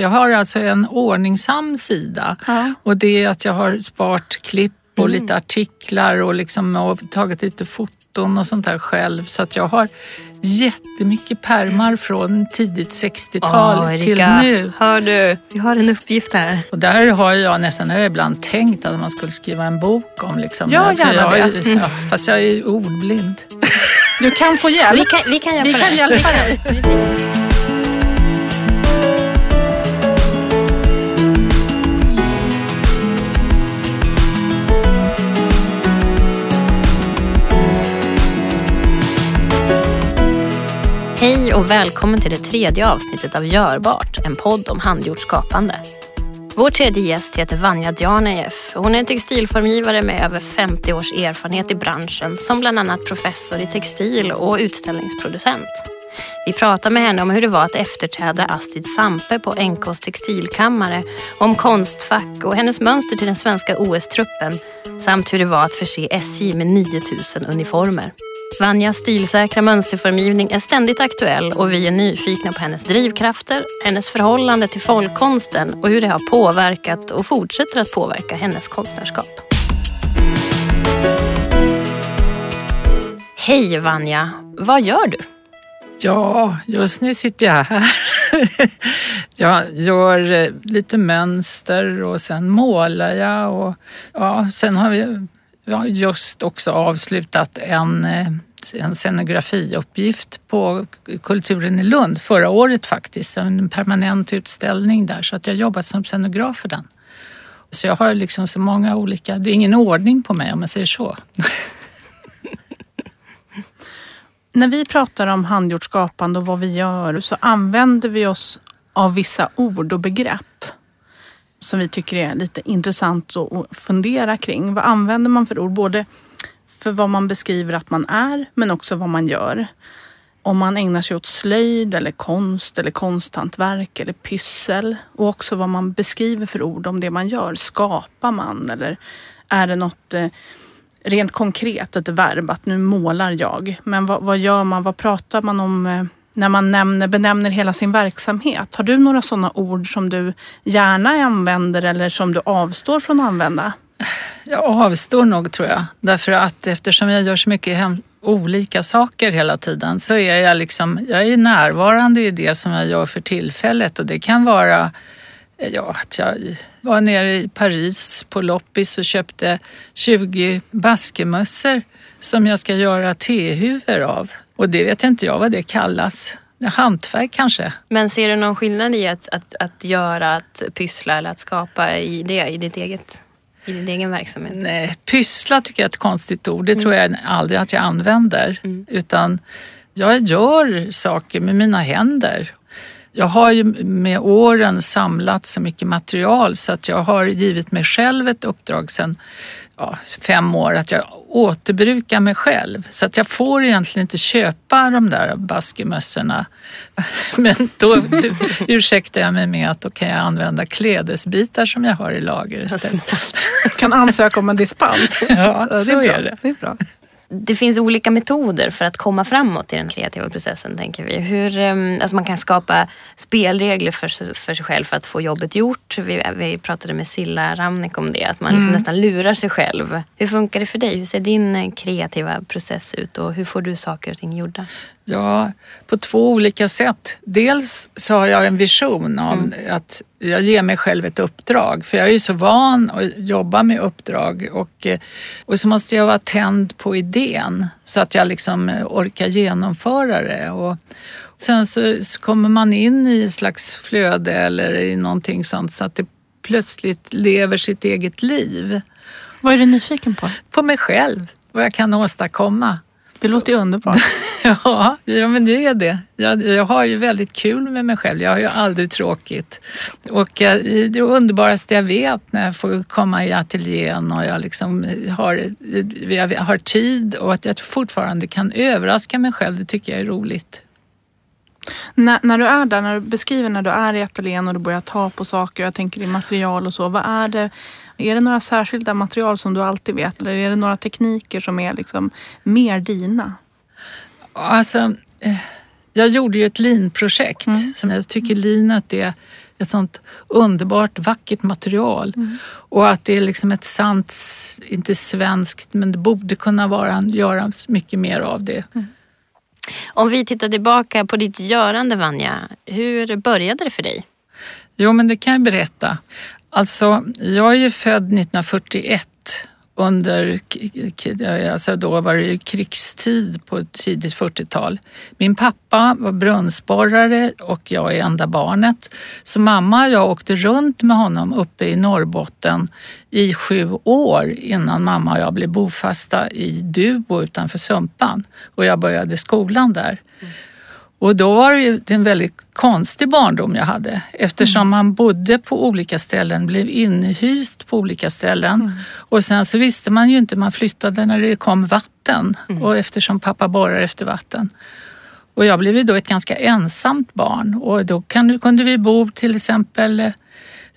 Jag har alltså en ordningsam sida Ja. och det är att jag har sparat klipp och Mm. lite artiklar och, liksom, och tagit lite foton och sånt där själv. Så att jag har jättemycket pärmar från tidigt 60-tal till nu. hör du? Vi har en uppgift här. Och där har jag nästan jag har ibland tänkt att man skulle skriva en bok om. Liksom, Ja, gärna jag, är- det. Mm. Ja, fast jag är ordblind. Du kan få hjälp. Vi kan, vi kan hjälpa Vi kan dig. hjälpa dig. Hej och välkommen till det tredje avsnittet av Görbart, en podd om handgjort skapande. Vår tredje gäst heter Vanja Djanejeff. Hon är en textilformgivare med över 50 års erfarenhet i branschen som bland annat professor i textil och utställningsproducent. Vi pratar med henne om hur det var att efterträda Astrid Sampe på NKs textilkammare, om Konstfack och hennes mönster till den svenska OS-truppen samt hur det var att förse SJ med 9000 uniformer. Vanjas stilsäkra mönsterformgivning är ständigt aktuell och vi är nyfikna på hennes drivkrafter, hennes förhållande till folkkonsten och hur det har påverkat och fortsätter att påverka hennes konstnärskap. Hej Vanja, vad gör du? Ja, just nu sitter jag här. jag gör eh, lite mönster och sen målar jag. Och, ja, sen har vi ja, just också avslutat en, eh, en scenografiuppgift på Kulturen i Lund förra året faktiskt. En permanent utställning där så att jag jobbat som scenograf för den. Så jag har liksom så många olika, det är ingen ordning på mig om man säger så. När vi pratar om handgjort skapande och vad vi gör så använder vi oss av vissa ord och begrepp som vi tycker är lite intressant att fundera kring. Vad använder man för ord? Både för vad man beskriver att man är men också vad man gör. Om man ägnar sig åt slöjd eller konst eller konsthantverk eller pyssel och också vad man beskriver för ord om det man gör. Skapar man eller är det något eh, rent konkret, ett verb, att nu målar jag. Men vad, vad gör man, vad pratar man om eh, när man nämner, benämner hela sin verksamhet? Har du några sådana ord som du gärna använder eller som du avstår från att använda? Jag avstår nog tror jag. Därför att eftersom jag gör så mycket hem, olika saker hela tiden så är jag liksom, jag är närvarande i det som jag gör för tillfället och det kan vara Ja, att jag var nere i Paris på loppis och köpte 20 baskemössor som jag ska göra tehuvor av. Och det vet inte jag vad det kallas. Hantverk kanske. Men ser du någon skillnad i att, att, att göra, att pyssla eller att skapa i det, i ditt eget i din egen verksamhet? Nej, pyssla tycker jag är ett konstigt ord. Det tror jag aldrig att jag använder. Utan jag gör saker med mina händer. Jag har ju med åren samlat så mycket material så att jag har givit mig själv ett uppdrag sedan ja, fem år att jag återbrukar mig själv. Så att jag får egentligen inte köpa de där baskemössorna. Men då ursäktar jag mig med att då kan jag använda klädesbitar som jag har i lager istället. Kan ansöka om en dispens. Ja, det så är bra. är det. det är bra. Det finns olika metoder för att komma framåt i den kreativa processen tänker vi. Hur, eh, alltså man kan skapa spelregler för, sig- för sig själv för att få jobbet gjort. Vi, vi pratade med Silla Ramnik om det, att man liksom nästan lurar sig själv. Hur funkar det för dig? Hur ser din eh, kreativa process ut och hur får du saker och ting gjorda? Ja, på två olika sätt. Dels så har jag en vision om att jag ger mig själv ett uppdrag. För jag är ju så van att jobba med uppdrag och, eh, och så måste jag vara tänd på idén så att jag liksom eh, orkar genomföra det. Och sen så, så kommer man in i ett slags flöde eller i någonting sånt så att det plötsligt lever sitt eget liv. Vad är du nyfiken på? På mig själv, vad jag kan åstadkomma. Det låter ju underbart. Ja, ja men det är det. Jag, jag har ju väldigt kul med mig själv. Jag har ju aldrig tråkigt. Och eh, det underbaraste jag vet när jag får komma i ateljén och jag liksom har, jag har tid och att jag fortfarande kan överraska mig själv, det tycker jag är roligt. när, när du är där, när du beskriver när du är i ateljén och du börjar ta på saker, jag tänker i material och så. Vad är det? Är det några särskilda material som du alltid vet eller är det några tekniker som är liksom mer dina? Alltså, eh, jag gjorde ju ett linprojekt som jag tycker linet är ett sånt underbart vackert material. Mm. Och att det är liksom ett sant, inte svenskt, men det borde kunna vara, göra mycket mer av det. Mm. Om vi tittar tillbaka på ditt görande Vanja, hur började det för dig? Jo, men det kan jag berätta. Alltså, jag är ju född 1941 under, alltså då var det krigstid på tidigt 40-tal. Min pappa var brunnsborrare och jag är enda barnet. Så mamma och jag åkte runt med honom uppe i Norrbotten i sju år innan mamma och jag blev bofasta i Dubo utanför Sumpan och jag började skolan där. Mm. Och då var det ju en väldigt konstig barndom jag hade eftersom mm. man bodde på olika ställen, blev inhyst på olika ställen mm. och sen så visste man ju inte, man flyttade när det kom vatten mm. och eftersom pappa borrar efter vatten. Och jag blev ju då ett ganska ensamt barn och då kunde vi bo till exempel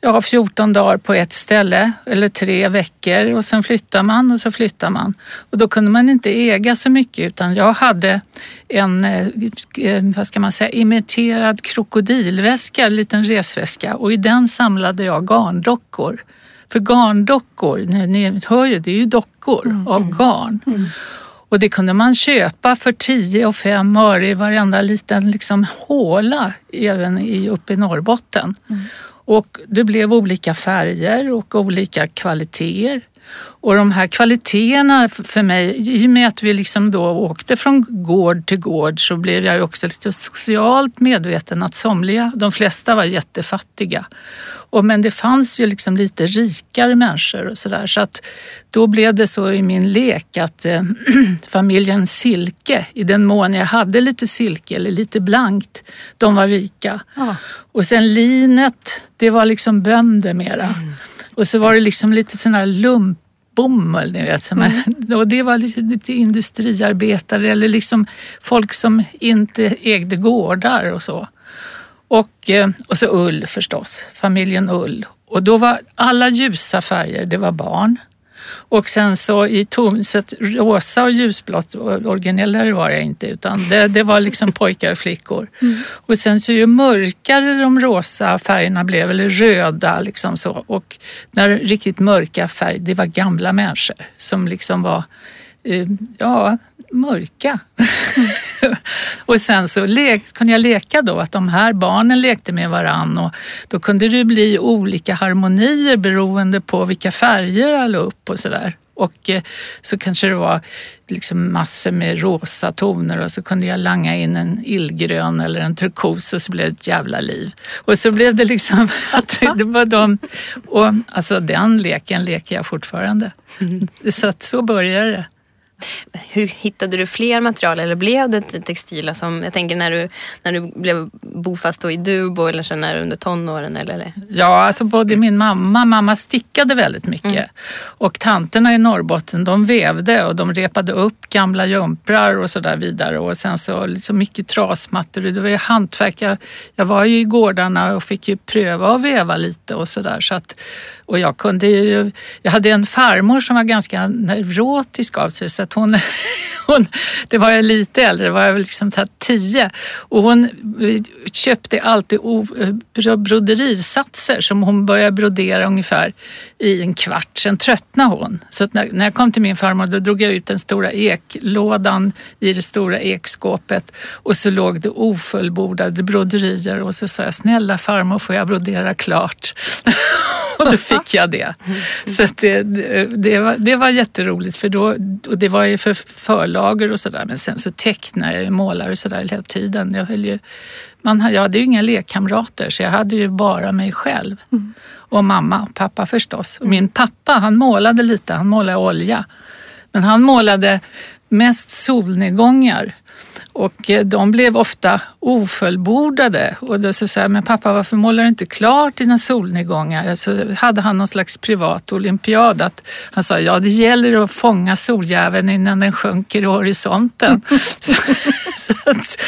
ja, 14 dagar på ett ställe eller tre veckor och sen flyttar man och så flyttar man. Och då kunde man inte äga så mycket utan jag hade en, eh, eh, vad ska man säga, imiterad krokodilväska, en liten resväska och i den samlade jag garndockor. För garndockor, ni hör ju, det är ju dockor mm. av garn. Mm. Och det kunde man köpa för 10 och 5 öre i varenda liten liksom håla även i, uppe i Norrbotten. Mm. Och det blev olika färger och olika kvaliteter. Och de här kvaliteterna för mig, i och med att vi liksom då åkte från gård till gård så blev jag också lite socialt medveten att somliga, de flesta var jättefattiga. Och, men det fanns ju liksom lite rikare människor och sådär. Så att då blev det så i min lek att äh, familjen Silke, i den mån jag hade lite silke eller lite blankt, de var rika. Ja. Och sen linet, det var liksom bönder mera. Mm. Och så var det liksom lite sån här lumpbomull, ni vet. Mm. Och det var lite, lite industriarbetare eller liksom folk som inte ägde gårdar och så. Och, eh, och så ull förstås, familjen Ull. Och då var alla ljusa färger, det var barn. Och sen så i tonset rosa och ljusblått, originellare var jag inte utan det, det var liksom pojkar och flickor. Mm. Och sen så ju mörkare de rosa färgerna blev, eller röda liksom så. Och när riktigt mörka färger, det var gamla människor som liksom var ja, mörka. och sen så lek, kunde jag leka då att de här barnen lekte med varann och då kunde det bli olika harmonier beroende på vilka färger jag la upp och sådär. Och eh, så kanske det var liksom massor med rosa toner och så kunde jag langa in en illgrön eller en turkos och så blev det ett jävla liv. Och så blev det liksom att det var de... Och alltså den leken leker jag fortfarande. Mm. Så att så började det. Hur hittade du fler material eller blev det textila som, jag tänker när du, när du blev bofast i Dubo eller senare under tonåren? Eller? Ja, alltså både min mamma, mamma stickade väldigt mycket mm. och tanterna i Norrbotten de vävde och de repade upp gamla jumprar och så där vidare och sen så liksom mycket trasmattor. Det var ju hantverk. Jag, jag var ju i gårdarna och fick ju pröva att väva lite och sådär så att och jag kunde ju, jag hade en farmor som var ganska neurotisk av sig så att hon, hon det var jag lite äldre, var jag väl liksom så tio och hon köpte alltid eh, broderisatser som hon började brodera ungefär i en kvart, sen tröttnade hon. Så när, när jag kom till min farmor då drog jag ut den stora eklådan i det stora ekskåpet och så låg det ofullbordade broderier och så sa jag snälla farmor får jag brodera klart? och då fick fick jag det. Så det, det, var, det var jätteroligt för då, och det var ju för förlager och sådär men sen så tecknade jag och målade och sådär hela tiden. Jag, höll ju, man, jag hade ju inga lekkamrater så jag hade ju bara mig själv. Mm. Och mamma och pappa förstås. Och min pappa han målade lite, han målade olja. Men han målade mest solnedgångar. Och eh, de blev ofta ofullbordade. Och då så sa jag, men pappa varför målar du inte klart dina solnedgångar? Så hade han någon slags privat olympiad. Att han sa, ja det gäller att fånga soljäveln innan den sjunker i horisonten. så, så, att,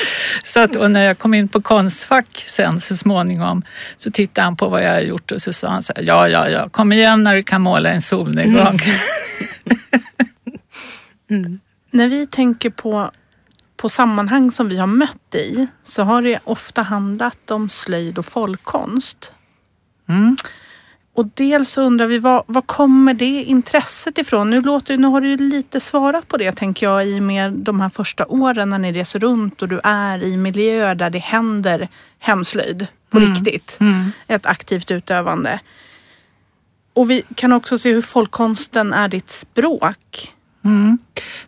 så att, och när jag kom in på Konstfack sen så småningom så tittade han på vad jag har gjort och så sa han så här, ja ja ja, kom igen när du kan måla en solnedgång. Mm. mm. När vi tänker på på sammanhang som vi har mött i så har det ofta handlat om slöjd och folkkonst. Mm. Och dels så undrar vi, vad, vad kommer det intresset ifrån? Nu, låter, nu har du ju lite svarat på det tänker jag i och med de här första åren när ni reser runt och du är i miljöer där det händer hemslöjd på Mm. riktigt. Mm. Ett aktivt utövande. Och vi kan också se hur folkkonsten är ditt språk. Mm.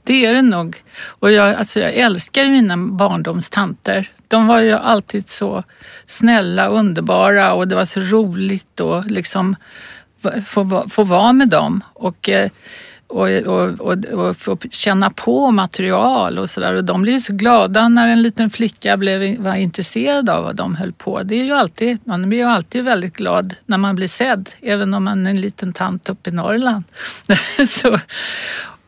Det är det nog. Och jag, alltså jag älskar ju mina barndomstanter. De var ju alltid så snälla och underbara och det var så roligt att liksom få, få vara med dem. Och, eh, och, och, och, och få känna på material och sådär. Och de blev så glada när en liten flicka blev, var intresserad av vad de höll på. Det är ju alltid, man blir ju alltid väldigt glad när man blir sedd, även om man är en liten tant uppe i Norrland. så,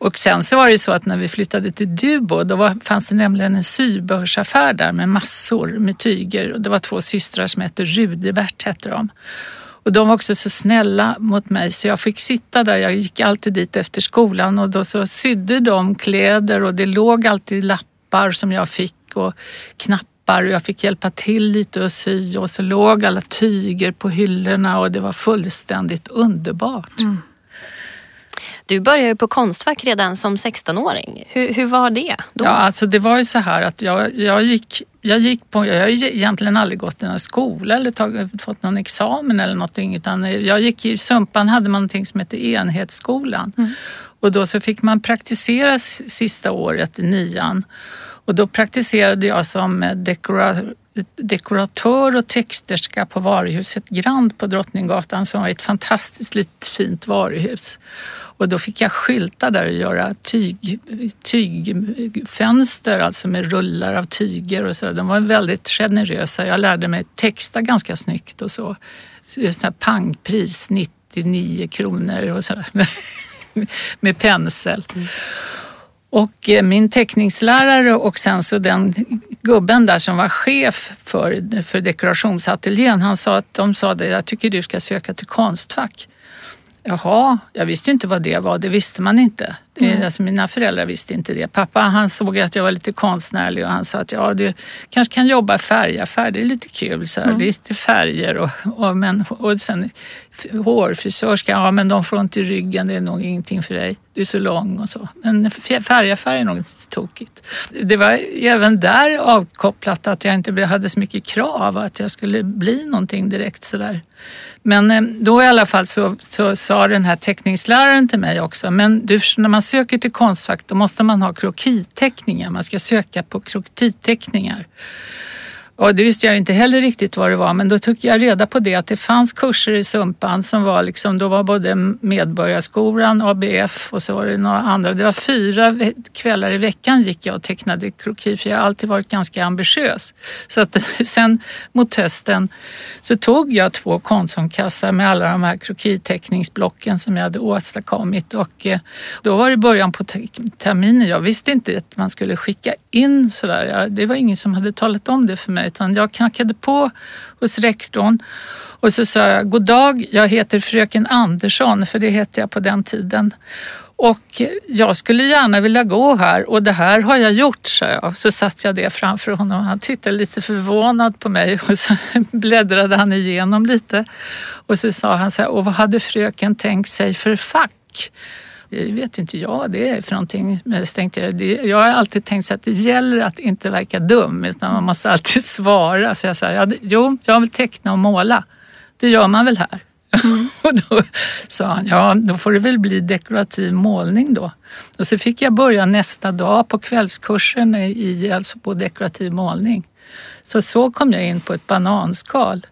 och sen så var det ju så att när vi flyttade till Dubo då var, fanns det nämligen en sybörsaffär där med massor med tyger. Och det var två systrar som hette Rudebert hette de. Och de var också så snälla mot mig så jag fick sitta där. Jag gick alltid dit efter skolan och då så sydde de kläder och det låg alltid lappar som jag fick och knappar och jag fick hjälpa till lite och sy och så låg alla tyger på hyllorna och det var fullständigt underbart. Mm. Du började ju på Konstfack redan som 16-åring. Hur, hur var det då? Ja, alltså det var ju så här att jag, jag, gick, jag gick på, jag har egentligen aldrig gått i någon skola eller tagit, fått någon examen eller någonting utan jag gick i Sumpan hade man någonting som hette enhetsskolan och då så fick man praktisera sista året i nian och då praktiserade jag som dekora, dekoratör och texterska på varuhuset Grand på Drottninggatan som var ett fantastiskt litet fint varuhus. Och då fick jag skylta där och göra tyg, tygfönster, alltså med rullar av tyger och så. De var väldigt generösa. Jag lärde mig texta ganska snyggt och så. Just här pangpris, 99 kronor och sådär. med pensel. Mm. Och eh, min teckningslärare och sen så den gubben där som var chef för, för dekorationsateljén, han sa att de sa det, jag tycker du ska söka till Konstfack. Jaha, jag visste inte vad det var, det visste man inte. Det, alltså, mina föräldrar visste inte det. Pappa han såg att jag var lite konstnärlig och han sa att ja, du kanske kan jobba i färgaffär, det är lite kul. Så här, Lite färger och, och, men, och sen hårfrisörska, ja men de får ont i ryggen, det är nog ingenting för dig. Du är så lång och så. Men f- färgaffär är nog inte så tokigt. Det var även där avkopplat att jag inte hade så mycket krav att jag skulle bli någonting direkt sådär. Men eh, då i alla fall så, så sa den här teckningsläraren till mig också, men du, när man söker till Konstfack då måste man ha krokiteckningar, man ska söka på krokiteckningar. Och det visste jag inte heller riktigt vad det var, men då tog jag reda på det att det fanns kurser i Sumpan som var liksom, då var både Medborgarskolan, ABF och så var det några andra. Det var fyra kvällar i veckan gick jag och tecknade kroki för jag har alltid varit ganska ambitiös. Så att sen mot hösten så tog jag två Konsumkassar med alla de här krokiteckningsblocken som jag hade åstadkommit och eh, då var det början på terminen. Jag visste inte att man skulle skicka in sådär. Det var ingen som hade talat om det för mig utan jag knackade på hos rektorn och så sa jag, god dag, jag heter fröken Andersson, för det hette jag på den tiden. Och jag skulle gärna vilja gå här och det här har jag gjort, sa jag. Så satt jag det framför honom. Han tittade lite förvånad på mig och så bläddrade han igenom lite. Och så sa han så här, och vad hade fröken tänkt sig för fack? Det vet inte jag det är för någonting. Men tänkte jag, det, jag har alltid tänkt så att det gäller att inte verka dum utan man måste alltid svara. Så jag sa, ja, jo, jag vill teckna och måla. Det gör man väl här? och då sa han, ja då får det väl bli dekorativ målning då. Och så fick jag börja nästa dag på kvällskursen i, alltså på dekorativ målning. Så så kom jag in på ett bananskal.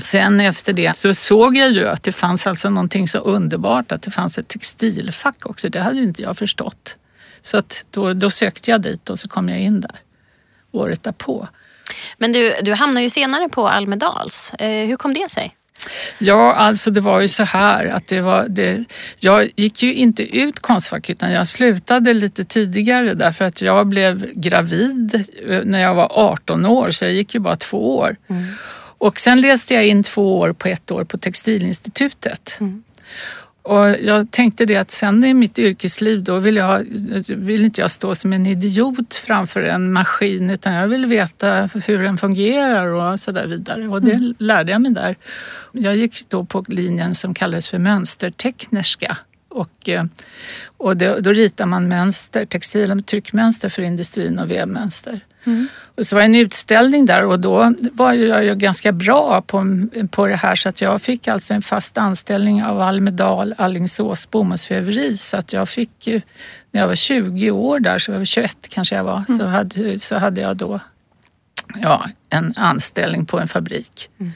Sen efter det så såg jag ju att det fanns alltså någonting så underbart att det fanns ett textilfack också. Det hade inte jag förstått. Så att då, då sökte jag dit och så kom jag in där året därpå. Men du, du hamnade ju senare på Almedals. Eh, hur kom det sig? Ja, alltså det var ju så här att det var det, jag gick ju inte ut Konstfack utan jag slutade lite tidigare därför att jag blev gravid eh, när jag var 18 år så jag gick ju bara två år. Och sen läste jag in två år på ett år på Textilinstitutet. Och jag tänkte det att sen i mitt yrkesliv då vill, jag, vill inte jag stå som en idiot framför en maskin utan jag vill veta hur den fungerar och så där vidare. Och det mm. lärde jag mig där. Jag gick då på linjen som kallades för mönsterteknerska. Och, eh, och då, då ritar man mönster, textil och tryckmönster för industrin och vävmönster. Mm. Och så var det en utställning där och då var jag ju ganska bra på, på det här så att jag fick alltså en fast anställning av Almedal Allingsås bomullsväveri så att jag fick ju, när jag var 20 år där, så var jag 21 kanske jag var, mm. så, hade, så hade jag då ja, en anställning på en fabrik. Mm.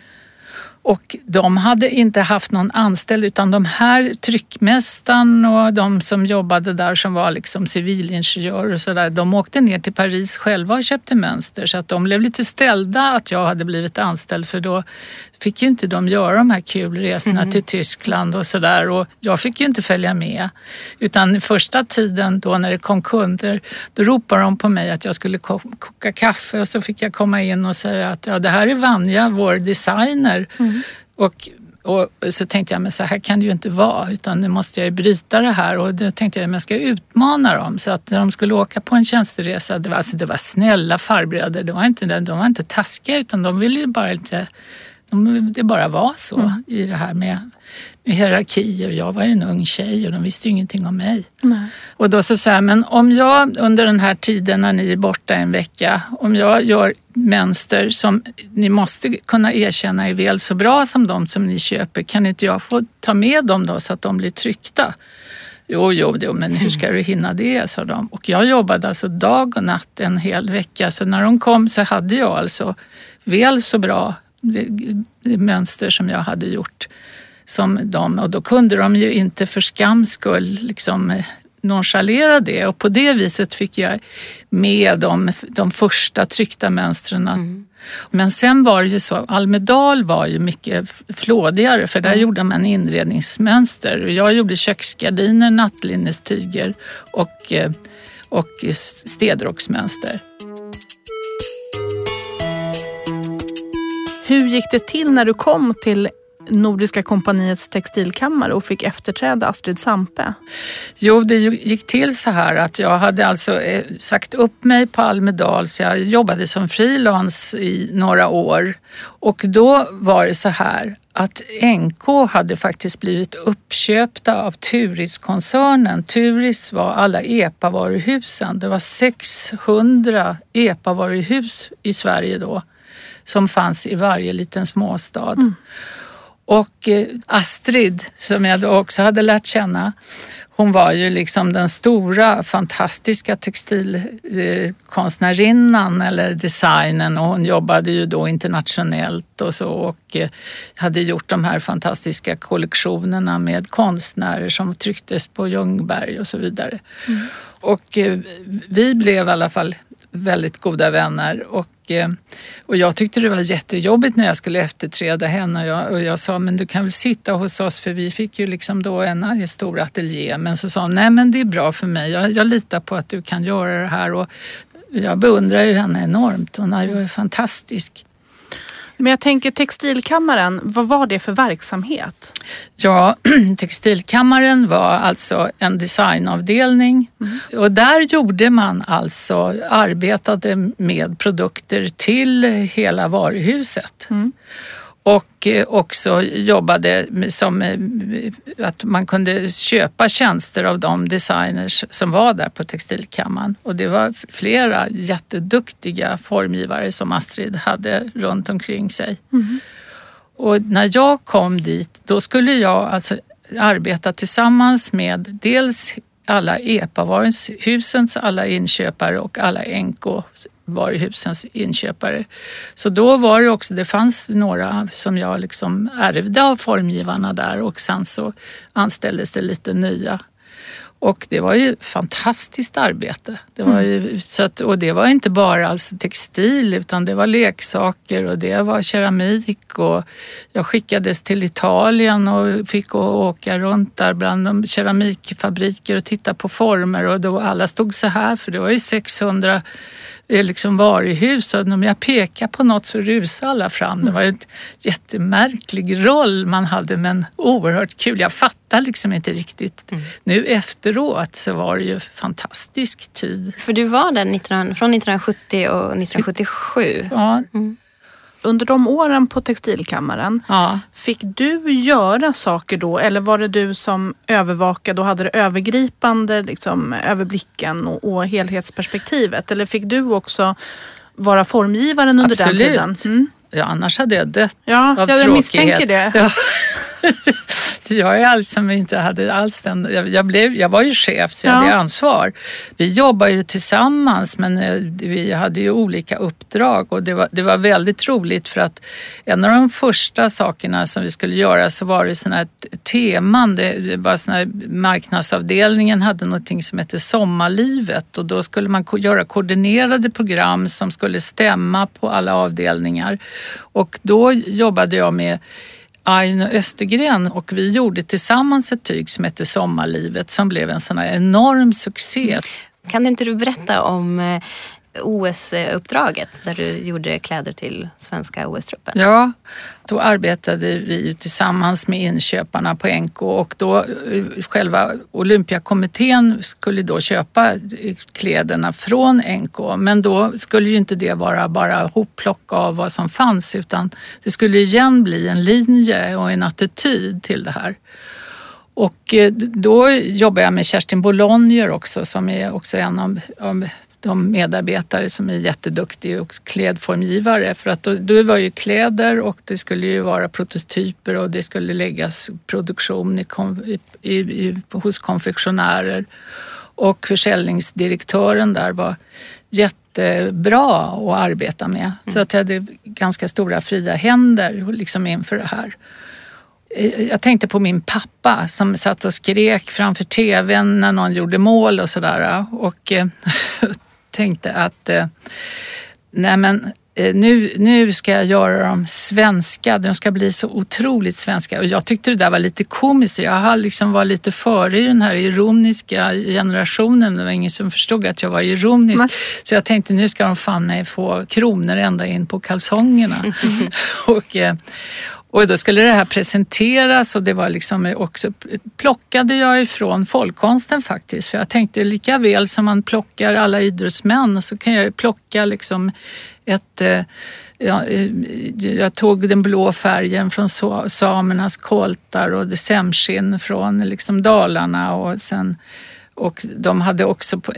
Och de hade inte haft någon anställd utan de här tryckmästaren och de som jobbade där som var liksom civilingenjörer och sådär, de åkte ner till Paris själva och köpte mönster. Så att de blev lite ställda att jag hade blivit anställd för då fick ju inte de göra de här kul resorna mm. till Tyskland och sådär och jag fick ju inte följa med. Utan första tiden då när det kom kunder, då ropade de på mig att jag skulle koka kaffe och så fick jag komma in och säga att ja, det här är Vanja, vår designer. Mm. Och och så tänkte jag, men så här kan det ju inte vara utan nu måste jag ju bryta det här och då tänkte jag, men jag ska utmana dem. Så att när de skulle åka på en tjänsteresa, det var, alltså, det var snälla farbröder, de var, inte, de var inte taskiga utan de ville ju bara inte det bara var så mm. i det här med, med hierarkier. Jag var ju en ung tjej och de visste ju ingenting om mig. Nej. Och då så sa jag, men om jag under den här tiden när ni är borta en vecka, om jag gör mönster som ni måste kunna erkänna är väl så bra som de som ni köper, kan inte jag få ta med dem då så att de blir tryckta? Jo, jo, jo, men hur ska du hinna det, sa de. Och jag jobbade alltså dag och natt en hel vecka, så när de kom så hade jag alltså väl så bra mönster som jag hade gjort som dem och då kunde de ju inte för skams skull liksom nonchalera det och på det viset fick jag med de, de första tryckta mönstren. Mm. Men sen var det ju så, Almedal var ju mycket flådigare för där mm. gjorde man inredningsmönster. Jag gjorde köksgardiner, nattlинnestyger och, eh, och städrocksmönster. Hur gick det till när du kom till Nordiska kompaniets textilkammare och fick efterträda Astrid Sampe? Jo, det gick till så här att jag hade alltså eh, sagt upp mig på Almedal så jag jobbade som frilans i några år. Och då var det så här att NK hade faktiskt blivit uppköpta av Turiskoncernen. Turis var alla EPA-varuhusen. Det var 600 EPA-varuhus i Sverige då som fanns i varje liten småstad. Mm. Och eh, Astrid, som jag då också hade lärt känna, hon var ju liksom den stora fantastiska textilkonstnärinnan eller designen och hon jobbade ju då internationellt och så och eh, hade gjort de här fantastiska kollektionerna med konstnärer som trycktes på Ljungberg och så vidare. Mm. Och eh, vi blev i alla fall väldigt goda vänner och eh, och jag tyckte det var jättejobbigt när jag skulle efterträda henne och jag, och jag sa, men du kan väl sitta hos oss för vi fick ju liksom då en stor ateljé. Men så sa hon, nej men det är bra för mig, jag, jag litar på att du kan göra det här. Och jag beundrar ju henne enormt, hon är ju fantastisk. Men jag tänker Textilkammaren, vad var det för verksamhet? Ja, Textilkammaren var alltså en designavdelning mm. och där gjorde man alltså, arbetade med produkter till hela varuhuset. Mm och eh, också jobbade som eh, att man kunde köpa tjänster av de designers som var där på Textilkammaren. Och det var flera jätteduktiga formgivare som Astrid hade runt omkring sig. Mm. Och när jag kom dit, då skulle jag alltså arbeta tillsammans med dels alla EPA-varuhusens alla inköpare och alla NK varuhusens inköpare. Så då var det också, det fanns några som jag liksom ärvde av formgivarna där och sen så anställdes det lite nya. Och det var ju fantastiskt arbete. Det var ju, mm. så att, och det var inte bara alltså textil utan det var leksaker och det var keramik och jag skickades till Italien och fick åka runt där bland keramikfabriker och titta på former och då alla stod så här för det var ju 600 eh, liksom varuhus och om jag pekar på något så rusar alla fram. Det var en jättemärklig roll man hade men oerhört kul. Jag fattar liksom inte riktigt. Mm. Nu efteråt så var det ju fantastisk tid. För du var där 19, från 1970 och 1977. Ja. Mm under de åren på Textilkammaren, ja. fick du göra saker då eller var det du som övervakade och hade det övergripande liksom, överblicken och, och helhetsperspektivet? Eller fick du också vara formgivaren under Absolut. den tiden? Mm. Ja, annars hade jag dött ja, av ja, tråkighet. Jag misstänker det. Ja. Jag är alltså inte hade alls den, jag, jag, blev, jag var ju chef så jag ja. hade ansvar. Vi jobbade ju tillsammans men eh, vi hade ju olika uppdrag och det var, det var väldigt roligt för att en av de första sakerna som vi skulle göra så var det sådana här teman. Det var såna här, marknadsavdelningen hade någonting som hette Sommarlivet och då skulle man göra koordinerade program som skulle stämma på alla avdelningar. Och då jobbade jag med Aino Östergren och vi gjorde tillsammans ett tyg som hette Sommarlivet som blev en sån här enorm succé. Kan inte du berätta om eh, OS-uppdraget där du gjorde kläder till svenska OS-truppen? Ja, då arbetade vi tillsammans med inköparna på NK och då eh, själva Olympiakommittén skulle då köpa eh, kläderna från NK men då skulle ju inte det vara bara hopplock av vad som fanns utan det skulle igen bli en linje och en attityd till det här. Och eh, då jobbar jag med Kerstin Bolonier också som är också en av, av de medarbetare som är jätteduktiga och klädformgivare. För att då, då var ju kläder och det skulle ju vara prototyper och det skulle läggas produktion i, i, i, hos konfektionärer. Och försäljningsdirektören där var jättebra att arbeta med. Mm. Så att jag hade ganska stora fria händer liksom inför det här. Jag tänkte på min pappa som satt och skrek framför tvn när någon gjorde mål och sådär. Och eh, tänkte att eh, nej men eh, nu, nu ska jag göra dem svenska, de ska bli så otroligt svenska. Och jag tyckte det där var lite komiskt. Jag liksom var lite före i den här ironiska generationen. Det var ingen som förstod att jag var ironisk. Nej. Så jag tänkte nu ska de fan mig få kronor ända in på kalsongerna. och, eh, och då skulle det här presenteras och det var liksom också, plockade jag ifrån folkkonsten faktiskt. För jag tänkte lika väl som man plockar alla idrottsmän så kan jag plocka liksom ett eh, Ja, eh, jag tog den blå färgen från samernas koltar och det sämskinn från liksom Dalarna och sen och de hade också på,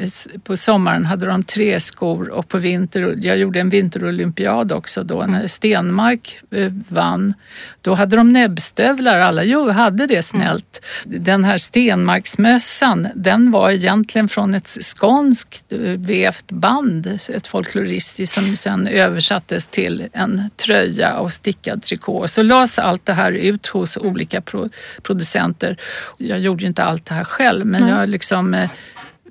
på sommaren hade de tre skor och på vinter, jag gjorde en vinterolympiad också då när mm. Stenmark eh, vann. Då hade de näbbstövlar, alla jo, hade det snällt. Mm. Den här Stenmarksmössan, den var egentligen från ett skånskt eh, vävt band, ett folkloristiskt som sen översattes till en tröja och stickad trikå. Så lades allt det här ut hos olika pro producenter. Jag gjorde ju inte allt det här själv men mm. jag liksom Eh,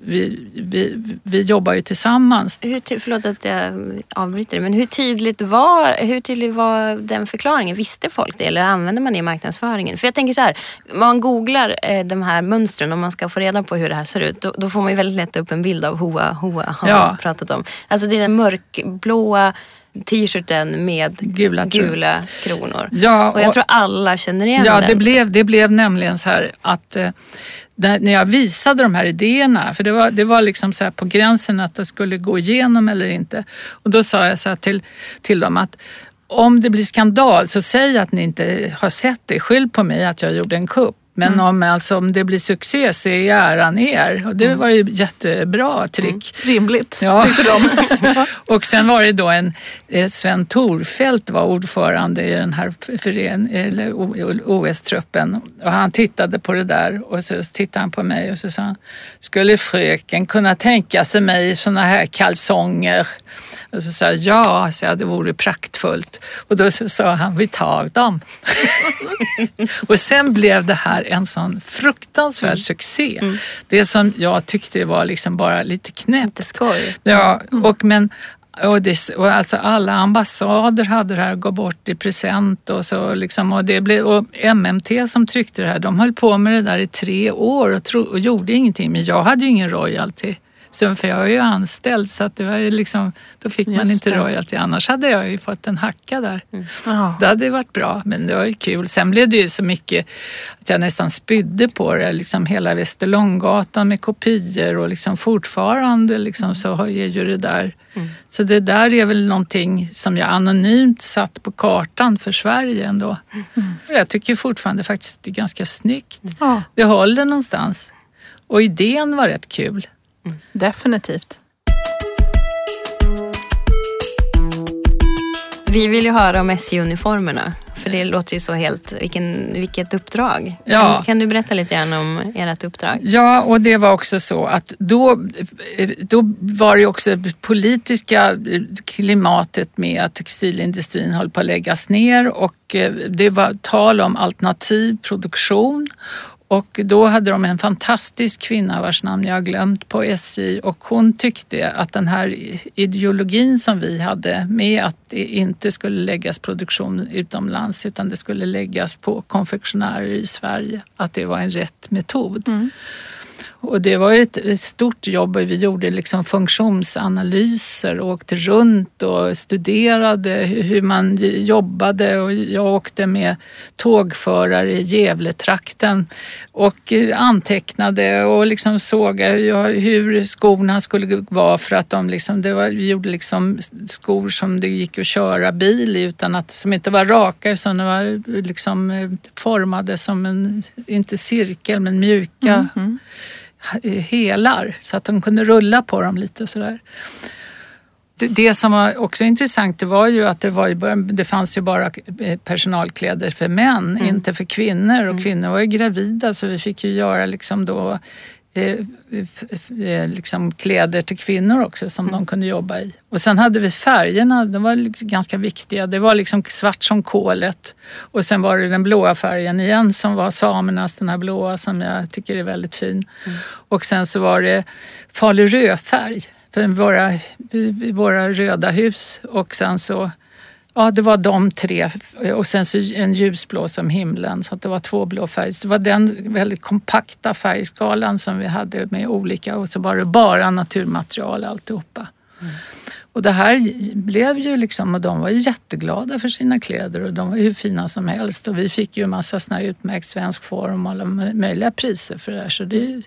vi, vi, vi jobbar ju tillsammans. Hur, förlåt att jag avbryter men hur tydligt var, hur tydlig var den förklaringen? Visste folk det eller använder man det i marknadsföringen? För jag tänker så här, man googlar eh, de här mönstren om man ska få reda på hur det här ser ut. Då, då får man ju väldigt lätt upp en bild av Hoa Hoa har ja. pratat om. Alltså det är den mörkblåa t-shirten med gula, gula kronor. Ja, och, och jag tror alla känner igen ja, den. Det blev, det blev nämligen så här att eh, när jag visade de här idéerna, för det var, det var liksom så på gränsen att det skulle gå igenom eller inte. Och då sa jag så till, till dem att om det blir skandal så säg att ni inte har sett det. Skyll på mig att jag gjorde en kupp. Men mm. om, alltså, om det blir succé så är äran er. Och det mm. var ju jättebra trick. Mm. Rimligt, ja. tyckte de. och sen var det då en, eh, Sven Torfelt var ordförande i den här OS-truppen. Och han tittade på det där och så tittade han på mig och så sa han, skulle fröken kunna tänka sig mig i såna här kalsonger? Och så sa jag ja, så jag, det vore praktfullt. Och då sa han, vi tar dem. och sen blev det här en sån fruktansvärd mm. succé. Mm. Det som jag tyckte var liksom bara lite knäppt. Ja, mm. och men och, det, och alltså alla ambassader hade det här, gå bort i present och så liksom, och det blev, och MMT som tryckte det här, de höll på med det där i tre år och, tro, och gjorde ingenting. Men jag hade ju ingen royalty. Så för jag var ju anställd så att det var ju liksom, då fick man Just inte det. royalty. Annars hade jag ju fått en hacka där. Ja. Det hade varit bra, men det var ju kul. Sen blev det ju så mycket att jag nästan spydde på det. Liksom hela Västerlånggatan med kopior och liksom fortfarande liksom så är ju det där. Så det där är väl någonting som jag anonymt satt på kartan för Sverige ändå. Och Jag tycker fortfarande faktiskt att det är ganska snyggt. ja, Det håller någonstans. Och idén var rätt kul. Definitivt. Vi vill ju höra om SJ-uniformerna. För det låter ju så helt, vilken, vilket uppdrag. Ja. Kan, kan du berätta lite grann om ert uppdrag? Ja, och det var också så att då, då var det också det politiska klimatet med att textilindustrin höll på att läggas ner och eh, det var tal om alternativ produktion. Och då hade de en fantastisk kvinna vars namn jag har glömt på SJ och hon tyckte att den här ideologin som vi hade med att det inte skulle läggas produktion utomlands utan det skulle läggas på konfektionärer i Sverige, att det var en rätt metod. Mm. Och det var ju ett stort jobb och vi gjorde liksom funktionsanalyser och åkte runt och studerade hur man jobbade. Och jag åkte med tågförare i Gävletrakten och eh, antecknade och liksom såg eh, hur skorna skulle vara för att de liksom, det var, vi gjorde liksom skor som det gick att köra bil i utan att, som inte var raka utan de var eh, liksom formade som en, inte cirkel men mjuka. Mm, mm helar så att de kunde rulla på dem lite och sådär. Det, det som var också intressant det var ju att det, var, det fanns ju bara eh, personalkläder för män, inte för kvinnor. Och kvinnor var ju gravida så vi fick ju göra liksom då liksom kläder till kvinnor också som de kunde jobba i. Och sen hade vi färgerna, de var liksom ganska viktiga. Det var liksom svart som kolet och sen var det den blåa färgen igen som var samernas, den här blåa som jag tycker är väldigt fin. Och sen så var det Falu rödfärg för våra, våra röda hus och sen så Ja, det var de tre och sen så en ljusblå som himlen så att det var två blå färger. Det var den väldigt kompakta färgskalan som vi hade med olika och så var det bara naturmaterial alltihopa. Och det här blev ju liksom, och de var jätteglada för sina kläder och de var hur fina som helst och vi fick ju massa såna här utmärkt svensk form och alla möjliga priser för det här så det,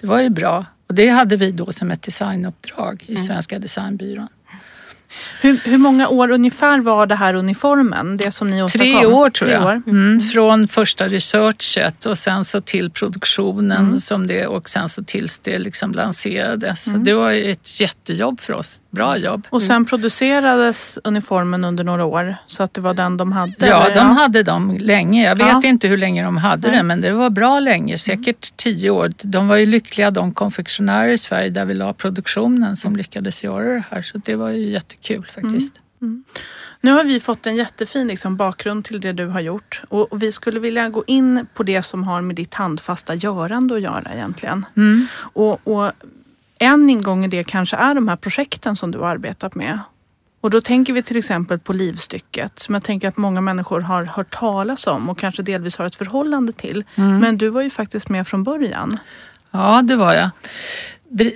det var ju bra. Och det hade vi då som ett designuppdrag i Svenska designbyrån. Hur, hur många år ungefär var det här uniformen? Det som ni åstadkom? Tre år tror jag. år. Mm, från första researchet och sen så till produktionen Mm. som det, och sen så tills det liksom lanserades. Mm. Det var ett jättejobb för oss. Bra jobb. Och sen producerades uniformen under några år så att det var den de hade? Ja, eller? de hade dem länge. Jag vet Ja. inte hur länge de hade det, men det var bra länge. Säkert tio år. De var ju lyckliga de konfektionärer i Sverige där vi la produktionen som lyckades göra det här. Så det var ju jättekul faktiskt. Nu har vi fått en jättefin liksom, bakgrund till det du har gjort och, och vi skulle vilja gå in på det som har med ditt handfasta görande att göra egentligen. Mm. Och, och en ingång i det kanske är de här projekten som du har arbetat med. Och då tänker vi till exempel på livstycket som jag tänker att många människor har hört talas om och kanske delvis har ett förhållande till. Mm. Men du var ju faktiskt med från början. Ja, det var jag.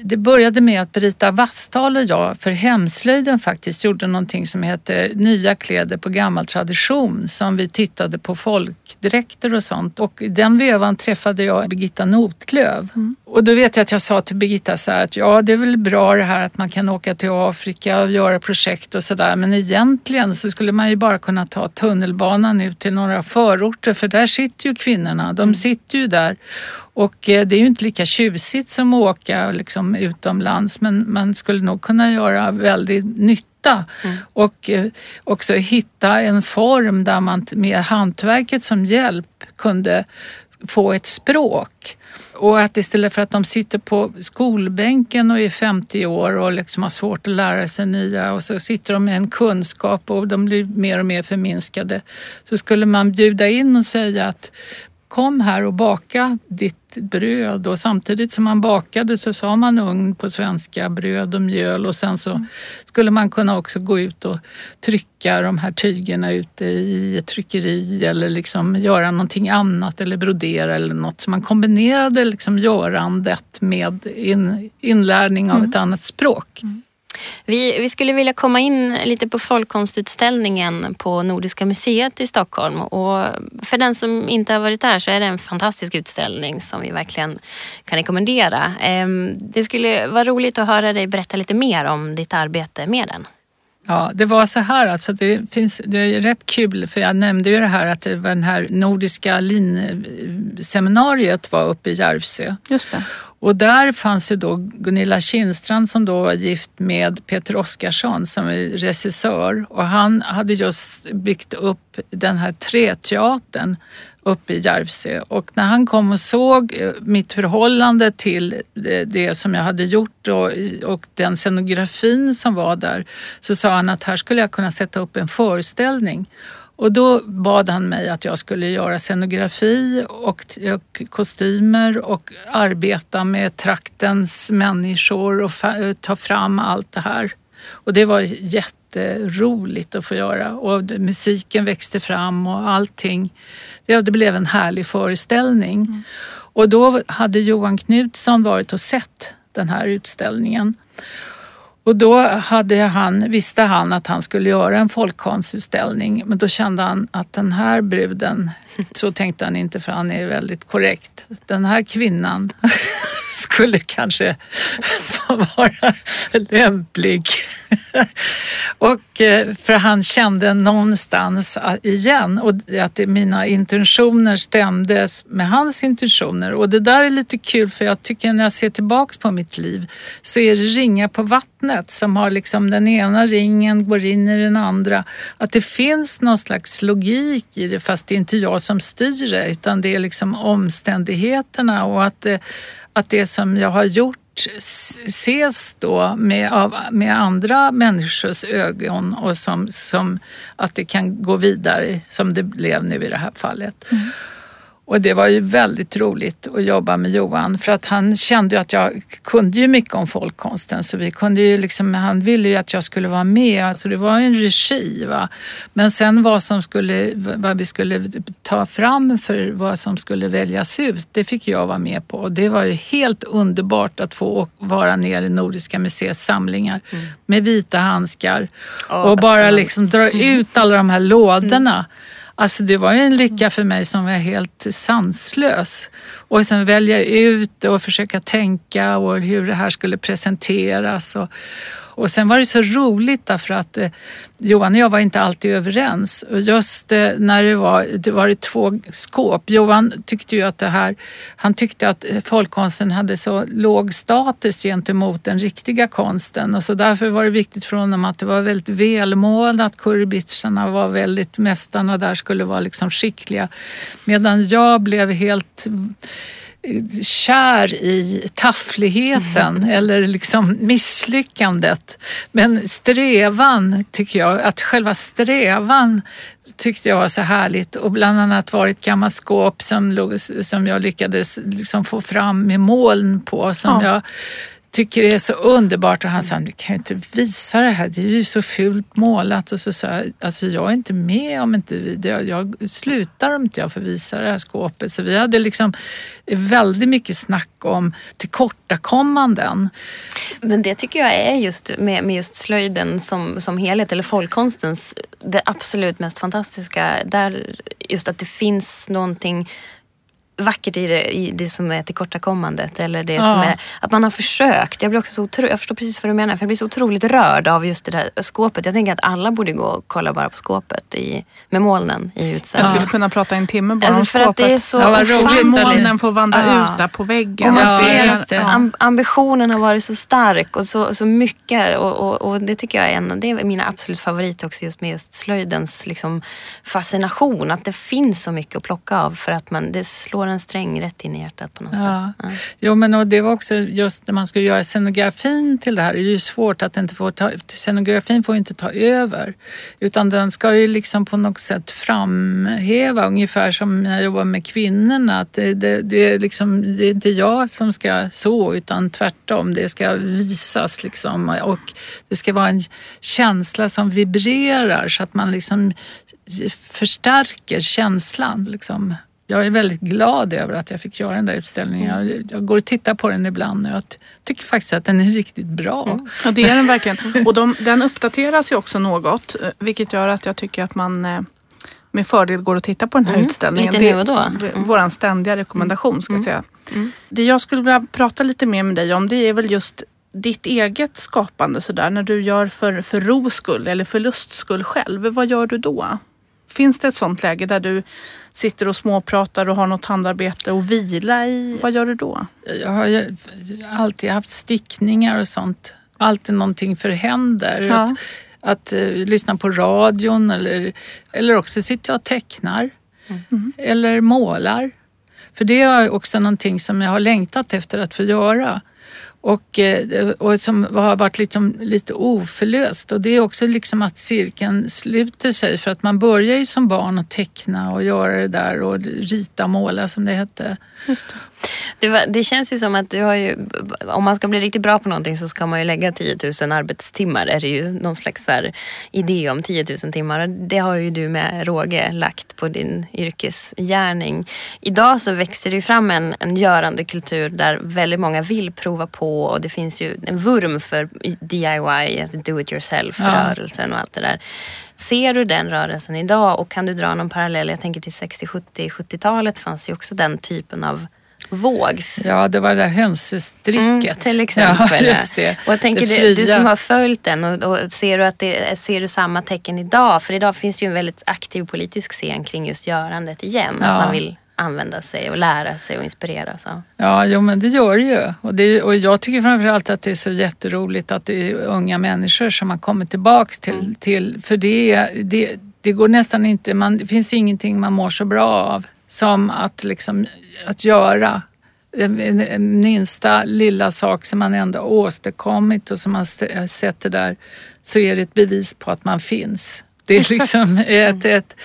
Det började med att Brita Vasstal och jag för Hemslöjden faktiskt gjorde någonting som heter Nya kläder på gammal tradition som vi tittade på folkdräkter och sånt. Och i den vevan träffade jag Birgitta Notlöv. Och då vet jag att jag sa till Birgitta så här att ja, det är väl bra det här att man kan åka till Afrika och göra projekt och sådär men egentligen så skulle man ju bara kunna ta tunnelbanan ut till några förorter för där sitter ju kvinnorna, de sitter ju där och eh, det är ju inte lika tjusigt som att åka liksom utomlands men man skulle nog kunna göra väldigt nytta och eh, också hitta en form där man med hantverket som hjälp kunde få ett språk. Och att istället för att de sitter på skolbänken och är 50 år och liksom har svårt att lära sig nya och så sitter de med en kunskap och de blir mer och mer förminskade så skulle man bjuda in och säga att kom här och baka ditt bröd och samtidigt som man bakade så sa man ugn på svenska, bröd och mjöl och sen så skulle man kunna också gå ut och trycka de här tygerna ute i ett tryckeri eller liksom göra någonting annat eller brodera eller något. Så man kombinerade liksom görandet med in, inlärning av mm. ett annat språk. Mm. Vi, vi skulle vilja komma in lite på folkkonstutställningen på Nordiska museet i Stockholm. Och för den som inte har varit där så är det en fantastisk utställning som vi verkligen kan rekommendera. Ehm, det skulle vara roligt att höra dig berätta lite mer om ditt arbete med den. Ja, det var så här alltså. Det, finns, det är rätt kul för jag nämnde ju det här att det var den här nordiska linseminariet var uppe i Järvsö. Just det. Och där fanns ju då Gunilla Kindstrand som då var gift med Peter Oskarsson som är regissör och han hade just byggt upp den här träteatern uppe i Järvsö och när han kom och såg eh, mitt förhållande till eh, det som jag hade gjort och, och den scenografin som var där så sa han att här skulle jag kunna sätta upp en föreställning. Och då bad han mig att jag skulle göra scenografi och, och kostymer och arbeta med traktens människor och ta fram allt det här. Och det var jätteroligt att få göra och musiken växte fram och allting. Det, det blev en härlig föreställning. Mm. Och då hade Johan Knutsson varit och sett den här utställningen. Och då hade han, visste han att han skulle göra en folkkonstutställning men då kände han att den här bruden, så tänkte han inte för han är väldigt korrekt, den här kvinnan skulle kanske vara lämplig. och eh, för han kände någonstans igen och att mina intentioner stämde med hans intentioner. Och det där är lite kul för jag tycker när jag ser tillbaks på mitt liv så är det ringar på vattnet som har liksom den ena ringen går in i den andra. Att det finns någon slags logik i det fast det är inte jag som styr det utan det är liksom omständigheterna och att att det som jag har gjort ses då med, av, med andra människors ögon och som, som att det kan gå vidare som det blev nu i det här fallet. Mm. Och det var ju väldigt roligt att jobba med Johan för att han kände ju att jag kunde ju mycket om folkkonsten så vi kunde ju liksom, han ville ju att jag skulle vara med. Alltså det var en regi. Va? Men sen vad, som skulle, vad vi skulle ta fram för vad som skulle väljas ut, det fick jag vara med på. Och det var ju helt underbart att få vara nere i Nordiska museets samlingar mm. med vita handskar oh, och bara liksom dra ut alla de här lådorna. Mm. Alltså det var ju en lycka för mig som var helt sanslös. Och sen välja ut och försöka tänka och hur det här skulle presenteras. Och, och sen var det så roligt därför att eh, Johan och jag var inte alltid överens. Och just eh, när det var, det var två skåp. Johan tyckte ju att det här, han tyckte att eh, folkkonsten hade så låg status gentemot den riktiga konsten och så därför var det viktigt för honom att det var väldigt välmålat. Kurbitsarna var väldigt, mästarna där skulle vara liksom skickliga. Medan jag blev helt kär i taffligheten mm. eller liksom misslyckandet. Men strävan tycker jag, att själva strävan tyckte jag var så härligt och bland annat var ett gammalt skåp som, som jag lyckades liksom få fram med moln på som ja. jag tycker det är så underbart och han sa, du kan ju inte visa det här, det är ju så fult målat. Och så sa jag, alltså jag är inte med om inte vi, jag, jag slutar om inte jag får visa det här skåpet. Så vi hade liksom väldigt mycket snack om tillkortakommanden. Men det tycker jag är just med, med just slöjden som, som helhet, eller folkkonstens, det absolut mest fantastiska. Där just att det finns någonting vackert i det, i det som är tillkortakommandet. Eller det ja. som är, att man har försökt. Jag, blir också så otro, jag förstår precis vad du menar. För jag blir så otroligt rörd av just det där skåpet. Jag tänker att alla borde gå och kolla bara på skåpet i, med molnen i utställningen. Jag skulle kunna prata en timme bara alltså om för skåpet. Att det är så ja, roligt, molnen får vandra ja. ut där på väggen. Och man ser att ambitionen har varit så stark och så, så mycket. Och, och, och, det tycker jag är en det är mina absolut favoriter också just med just slöjdens liksom, fascination. Att det finns så mycket att plocka av för att man, det slår får en sträng rätt in i hjärtat på något Ja. sätt. Ja. Jo, men och det var också just när man skulle göra scenografin till det här. Det är ju svårt att inte få ta, scenografin får inte ta över. Utan den ska ju liksom på något sätt framhäva, ungefär som när jag jobbar med kvinnorna. Att det, det, det, är liksom, det är inte jag som ska så, utan tvärtom. Det ska visas liksom. Och det ska vara en känsla som vibrerar så att man liksom förstärker känslan. Liksom. Jag är väldigt glad över att jag fick göra den där utställningen. Jag, jag går och tittar på den ibland och jag ty- tycker faktiskt att den är riktigt bra. Ja, det är den verkligen. Och de, den uppdateras ju också något, eh, vilket gör att jag tycker att man eh, med fördel går och tittar på den här Mm, utställningen. lite nu och då. är Mm. vår ständiga rekommendation ska jag säga. Mm. Det jag skulle vilja prata lite mer med dig om det är väl just ditt eget skapande sådär. När du gör för, för ros skull eller för lusts skull själv. Vad gör du då? Finns det ett sånt läge där du sitter och småpratar och har något handarbete och vila i? Vad gör du då? Jag har alltid haft stickningar och sånt. Alltid någonting för händer. Ja. Att, att eh, lyssna på radion eller, eller också sitter jag och tecknar. Eller målar. För det är också någonting som jag har längtat efter att få göra. Och, eh, och som har varit liksom, lite oförlöst. Och det är också liksom att cirkeln sluter sig. För att man börjar ju som barn att teckna och göra det där och rita och måla som det hette. Just det. Det, det känns ju som att du har ju, om man ska bli riktigt bra på någonting så ska man ju lägga 10 000 arbetstimmar. Är det ju någon slags så här idé om 10 000 timmar. Det har ju du med råge lagt på din yrkesgärning. Idag så växer det ju fram en, en görande kultur där väldigt många vill prova på och det finns ju en vurm för DIY, alltså do it yourself-rörelsen och allt det där. Ser du den rörelsen idag och kan du dra någon parallell? Jag tänker till 60, 70, 70-talet fanns ju också den typen av våg. Ja, det var det där hönsestricket. Mm, till exempel. Ja, just det. Och jag tänker det du, du som har följt den, och, och ser, du att det, ser du samma tecken idag? För idag finns det ju en väldigt aktiv politisk scen kring just görandet igen. Ja. Att man vill använda sig och lära sig och inspireras av. Ja, jo, men det gör det ju. Och, det, och jag tycker framförallt att det är så jätteroligt att det är unga människor som har kommit tillbaks till, Mm. till för det, det, det går nästan inte, man, det finns ingenting man mår så bra av som att, liksom, att göra minsta lilla sak som man ändå åstadkommit och som man sätter där så är det ett bevis på att man finns. Det är liksom ett, ett,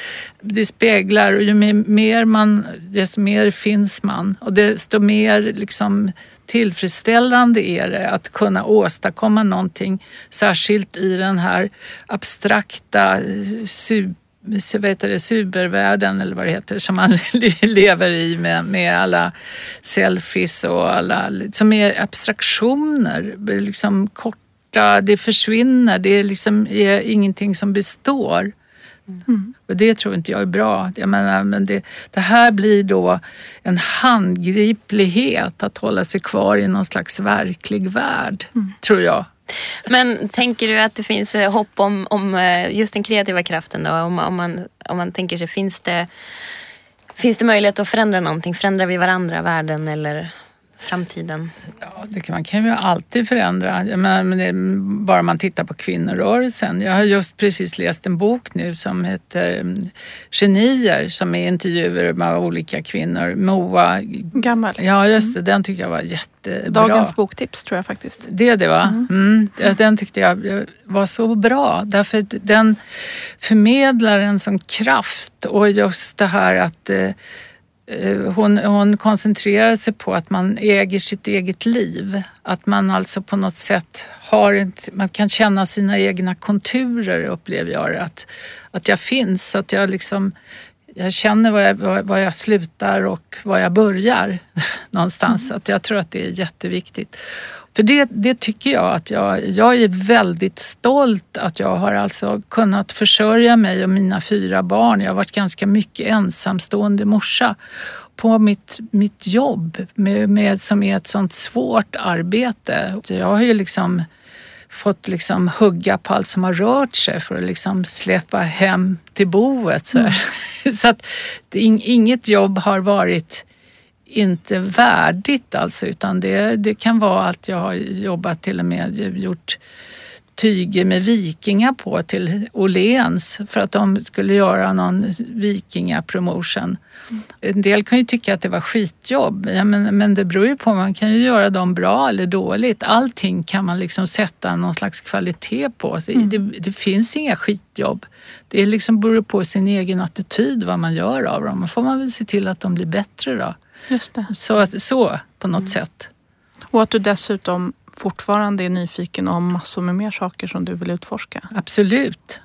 det speglar och ju mer- man, desto mer finns man. Och desto mer liksom tillfredsställande är det att kunna åstadkomma någonting särskilt i den här abstrakta så vet det, eller vad det heter som man lever i med, med alla selfies och alla som är abstraktioner, liksom korta, det försvinner, det är liksom är ingenting som består. Och det tror inte jag är bra. Jag menar, men det, det här blir då en handgriplighet att hålla sig kvar i någon slags verklig värld, tror jag. Men tänker du att det finns eh, hopp om, om eh, just den kreativa kraften då? Om, om, man, om man tänker sig, finns det, finns det möjlighet att förändra någonting? Förändrar vi varandra, världen eller framtiden? Ja, det kan, man kan ju alltid förändra. Jag menar, men det är bara man tittar på kvinnorörelsen. Jag har just precis läst en bok nu som heter mm, Genier som är intervjuer med olika kvinnor. Moa, Gammal. ja just det, den tyckte jag var jättebra. Dagens boktips tror jag faktiskt. Det är det va? Mm. Den tyckte jag var så bra därför att den förmedlar en sån kraft och just det här att eh, hon, hon koncentrerar sig på att man äger sitt eget liv. Att man alltså på något sätt har ett, man kan känna sina egna konturer upplever jag. Att, att jag finns, att jag liksom jag känner var jag, var, jag slutar och var jag börjar någonstans. Att jag tror att det är jätteviktigt. För det, det tycker jag att jag, jag är väldigt stolt att jag har alltså kunnat försörja mig och mina fyra barn. Jag har varit ganska mycket ensamstående morsa på mitt, mitt jobb med, med, som är ett sånt svårt arbete. Jag har ju liksom fått liksom hugga på allt som har rört sig för att liksom släppa hem till boet. Så, här. så att det, inget jobb har varit inte värdigt alltså utan det, det kan vara att jag har jobbat till och med gjort tyger med vikingar på till Åhléns för att de skulle göra någon vikingapromotion. En del kan ju tycka att det var skitjobb, ja, men, men det beror ju på. Man kan ju göra dem bra eller dåligt. Allting kan man liksom sätta någon slags kvalitet på. Så det, det, finns inga skitjobb. Det liksom beror på sin egen attityd vad man gör av dem. Då får man väl se till att de blir bättre då. Just det. Så, så på något sätt. Och att du dessutom fortfarande är nyfiken och har massor med mer saker som du vill utforska. Absolut.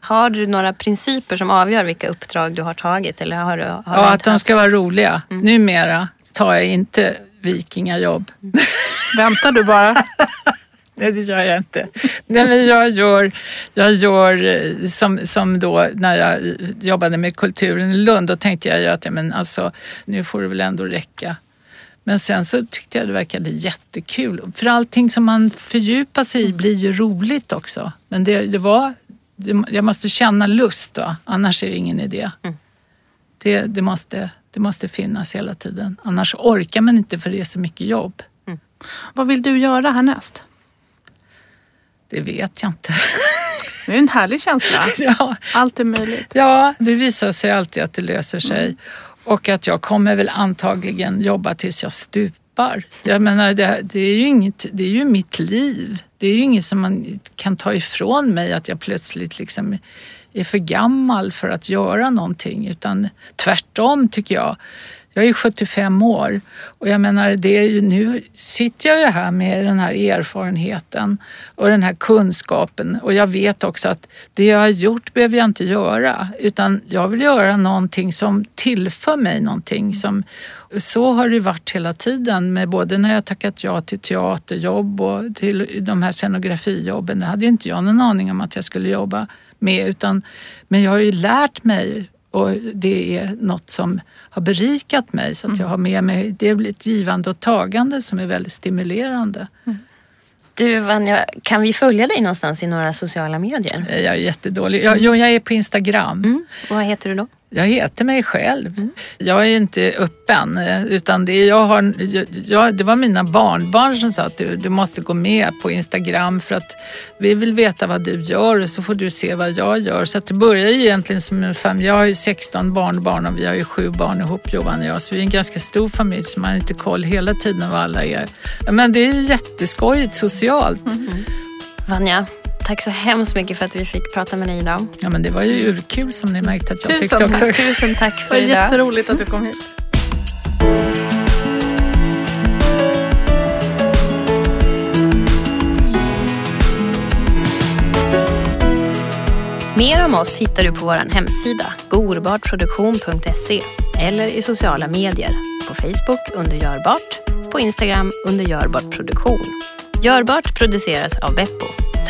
Har du några principer som avgör vilka uppdrag du har tagit? Eller har du, har ja, att de ska vara roliga. Mm. Numera tar jag inte vikingajobb. Mm. Väntar du bara? Nej, det gör jag inte. Nej, men jag gör, jag gör eh, som, som då när jag jobbade med kulturen i Lund, då tänkte jag att ja, men alltså, nu får det väl ändå räcka. Men sen så tyckte jag det verkade jättekul. För allting som man fördjupar sig i blir ju roligt också. Men det, det var, det, jag måste känna lust då, annars är det ingen idé. Mm. Det, det, måste, det måste finnas hela tiden. Annars orkar man inte för det är så mycket jobb. Mm. Vad vill du göra härnäst? Det vet jag inte. Det är en härlig känsla. ja. Allt är möjligt. Ja, det visar sig alltid att det löser sig. Mm. Och att jag kommer väl antagligen jobba tills jag stupar. Jag menar, det, det, är ju inget, det är ju mitt liv. Det är ju inget som man kan ta ifrån mig att jag plötsligt liksom är för gammal för att göra någonting. Utan tvärtom tycker jag. Jag är 75 år och jag menar, det är ju, nu sitter jag ju här med den här erfarenheten och den här kunskapen och jag vet också att det jag har gjort behöver jag inte göra utan jag vill göra någonting som tillför mig någonting. Som, så har det varit hela tiden med både när jag tackat ja till teaterjobb och till de här scenografijobben. Det hade inte jag någon aning om att jag skulle jobba med utan men jag har ju lärt mig och det är något som har berikat mig så att jag mm. har med mig, det blir ett givande och tagande som är väldigt stimulerande. Mm. Du Vanja, kan vi följa dig någonstans i några sociala medier? Jag är jättedålig. Jag, jag är på Instagram. Mm. Och vad heter du då? Jag heter mig själv. Jag är inte öppen eh, utan det, jag har, jag, det var mina barnbarn som sa att du, du måste gå med på Instagram för att vi vill veta vad du gör och så får du se vad jag gör. Så att det börjar egentligen som en familj. Jag har ju 16 barnbarn och vi har ju sju barn ihop Johan och jag så vi är en ganska stor familj så man har inte koll hela tiden vad alla är. Men det är ju jätteskojigt socialt. Mm. Vanja, Tack så hemskt mycket för att vi fick prata med dig idag. Ja, men det var ju urkul som ni märkte att jag tusen fick det också. Tusen tack för idag. Det var jätteroligt att du kom hit. Mer om oss hittar du på vår hemsida gorbartproduktion.se eller i sociala medier. På Facebook under Görbart, på Instagram under Görbart Produktion. Görbart produceras av Beppo.